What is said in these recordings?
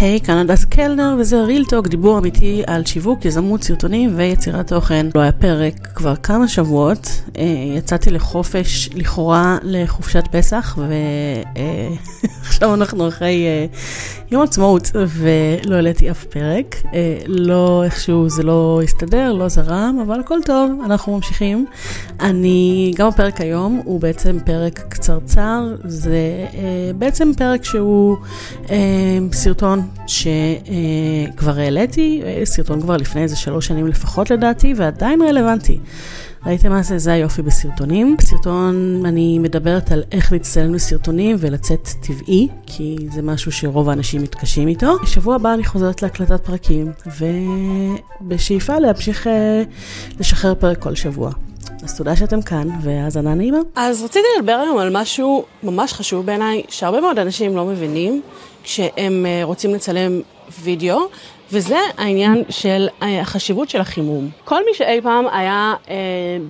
היי, כאן הדס קלנר, וזה ריל טוק, דיבור אמיתי על שיווק, יזמות, סרטונים ויצירת תוכן. לא היה פרק כבר כמה שבועות, אה, יצאתי לחופש, לכאורה לחופשת פסח, ועכשיו אנחנו אחרי אה, יום עצמאות, ולא העליתי אף פרק. אה, לא איכשהו זה לא הסתדר, לא זרם, אבל הכל טוב, אנחנו ממשיכים. אני, גם הפרק היום הוא בעצם פרק קצרצר, זה בעצם פרק שהוא סרטון. שכבר העליתי, סרטון כבר לפני איזה שלוש שנים לפחות לדעתי, ועדיין רלוונטי. ראיתם מה זה? זה היופי בסרטונים. בסרטון אני מדברת על איך להצטלם בסרטונים ולצאת טבעי, כי זה משהו שרוב האנשים מתקשים איתו. בשבוע הבא אני חוזרת להקלטת פרקים, ובשאיפה להמשיך אה, לשחרר פרק כל שבוע. אז תודה שאתם כאן, והאזנה נעימה. אז רציתי לדבר היום על משהו ממש חשוב בעיניי, שהרבה מאוד אנשים לא מבינים כשהם אה, רוצים לצלם וידאו, וזה העניין של אה, החשיבות של החימום. כל מי שאי פעם היה אה,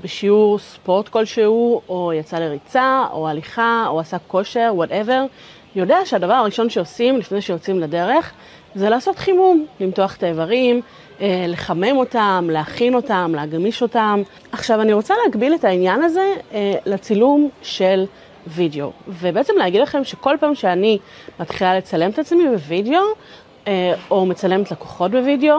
בשיעור ספורט כלשהו, או יצא לריצה, או הליכה, או עשה כושר, whatever, יודע שהדבר הראשון שעושים לפני שיוצאים לדרך, זה לעשות חימום, למתוח את האיברים, אה, לחמם אותם, להכין אותם, להגמיש אותם. עכשיו, אני רוצה להקביל את העניין הזה אה, לצילום של וידאו, ובעצם להגיד לכם שכל פעם שאני מתחילה לצלם את עצמי בווידאו, אה, או מצלמת לקוחות בווידאו,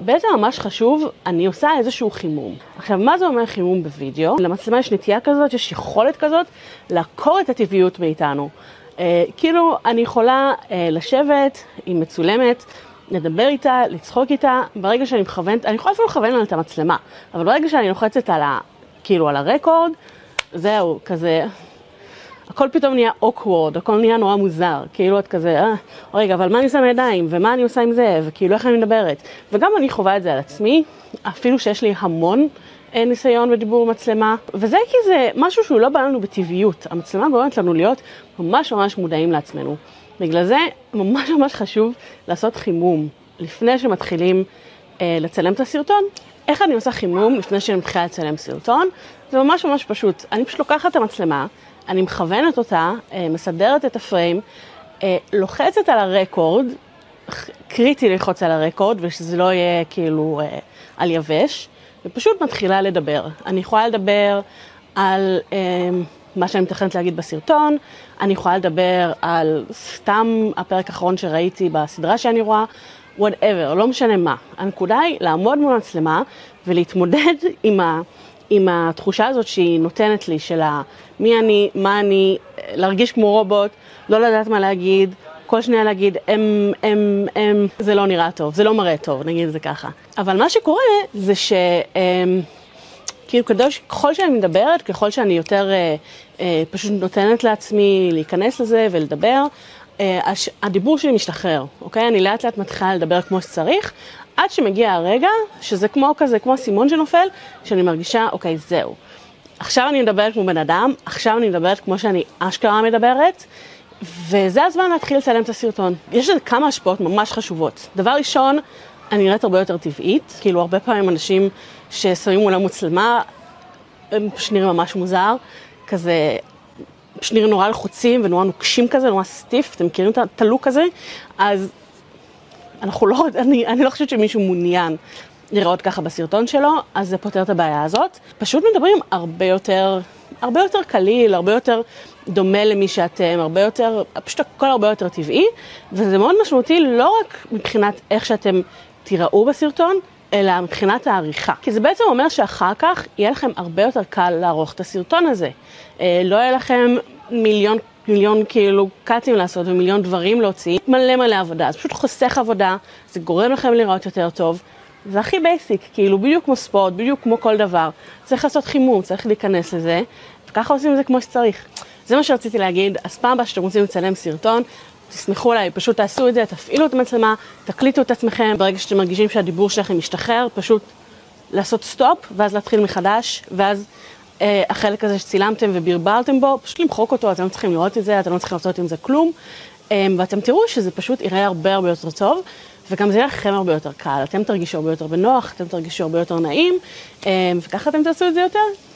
בעצם ממש חשוב, אני עושה איזשהו חימום. עכשיו, מה זה אומר חימום בווידאו? למצלמה יש נטייה כזאת, יש יכולת כזאת לעקור את הטבעיות מאיתנו. כאילו, אני יכולה לשבת, היא מצולמת, לדבר איתה, לצחוק איתה, ברגע שאני מכוונת, אני יכולה אפילו לכוון לה את המצלמה, אבל ברגע שאני לוחצת על ה... כאילו על הרקורד, זהו, כזה, הכל פתאום נהיה awkward, הכל נהיה נורא מוזר, כאילו את כזה, אה, רגע, אבל מה אני עושה עם הידיים, ומה אני עושה עם זה, וכאילו איך אני מדברת, וגם אני חווה את זה על עצמי, אפילו שיש לי המון אה, ניסיון בדיבור מצלמה, וזה כי זה משהו שהוא לא בא לנו בטבעיות, המצלמה גורמת לנו להיות ממש ממש מודעים לעצמנו. בגלל זה ממש ממש חשוב לעשות חימום לפני שמתחילים אה, לצלם את הסרטון. איך אני עושה חימום לפני שאני מתחילה לצלם סרטון? זה ממש ממש פשוט. אני פשוט לוקחת את המצלמה, אני מכוונת אותה, אה, מסדרת את הפריים, אה, לוחצת על הרקורד, קריטי ללחוץ על הרקורד ושזה לא יהיה כאילו אה, על יבש, ופשוט מתחילה לדבר. אני יכולה לדבר על... אה, מה שאני מתכנת להגיד בסרטון, אני יכולה לדבר על סתם הפרק האחרון שראיתי בסדרה שאני רואה, whatever, לא משנה מה. הנקודה היא לעמוד מול המצלמה ולהתמודד עם, ה, עם התחושה הזאת שהיא נותנת לי, של מי אני, מה אני, להרגיש כמו רובוט, לא לדעת מה להגיד, כל שניה להגיד הם, הם, הם, זה לא נראה טוב, זה לא מראה טוב, נגיד את זה ככה. אבל מה שקורה זה ש... הם, כאילו ככל שאני מדברת, ככל שאני יותר אה, אה, פשוט נותנת לעצמי להיכנס לזה ולדבר, אה, הש, הדיבור שלי משתחרר, אוקיי? אני לאט לאט מתחילה לדבר כמו שצריך, עד שמגיע הרגע שזה כמו כזה, כמו אסימון שנופל, שאני מרגישה, אוקיי, זהו. עכשיו אני מדברת כמו בן אדם, עכשיו אני מדברת כמו שאני אשכרה מדברת, וזה הזמן להתחיל לצלם את הסרטון. יש לזה כמה השפעות ממש חשובות. דבר ראשון, אני נראית הרבה יותר טבעית, כאילו הרבה פעמים אנשים ששמים מול המצלמה, הם פשוט נראים ממש מוזר, כזה, פשוט נראים נורא לחוצים ונורא נוקשים כזה, נורא סטיף, אתם מכירים את הלוק הזה? אז אנחנו לא, אני, אני לא חושבת שמישהו מעוניין לראות ככה בסרטון שלו, אז זה פותר את הבעיה הזאת. פשוט מדברים הרבה יותר, הרבה יותר קליל, הרבה יותר דומה למי שאתם, הרבה יותר, פשוט הכל הרבה יותר טבעי, וזה מאוד משמעותי לא רק מבחינת איך שאתם תיראו בסרטון, אלא מבחינת העריכה. כי זה בעצם אומר שאחר כך יהיה לכם הרבה יותר קל לערוך את הסרטון הזה. אה, לא יהיה לכם מיליון, מיליון כאילו קאטים לעשות ומיליון דברים להוציא, מלא מלא עבודה. זה פשוט חוסך עבודה, זה גורם לכם לראות יותר טוב. זה הכי basic, כאילו בדיוק כמו ספורט, בדיוק כמו כל דבר. צריך לעשות חימום, צריך להיכנס לזה, וככה עושים את זה כמו שצריך. זה מה שרציתי להגיד, אז פעם הבאה שאתם רוצים לצלם סרטון, תסמכו עליי, פשוט תעשו את זה, תפעילו את המצלמה, תקליטו את עצמכם, ברגע שאתם מרגישים שהדיבור שלכם משתחרר, פשוט לעשות סטופ, ואז להתחיל מחדש, ואז אה, החלק הזה שצילמתם וברברתם בו, פשוט למחוק אותו, אתם לא צריכים לראות את זה, אתם לא צריכים לעשות עם זה כלום, אה, ואתם תראו שזה פשוט יראה הרבה הרבה יותר טוב, וגם זה יהיה לכם הרבה יותר קל, אתם תרגישו הרבה יותר בנוח, אתם תרגישו הרבה יותר נעים, אה, וככה אתם תעשו את זה יותר.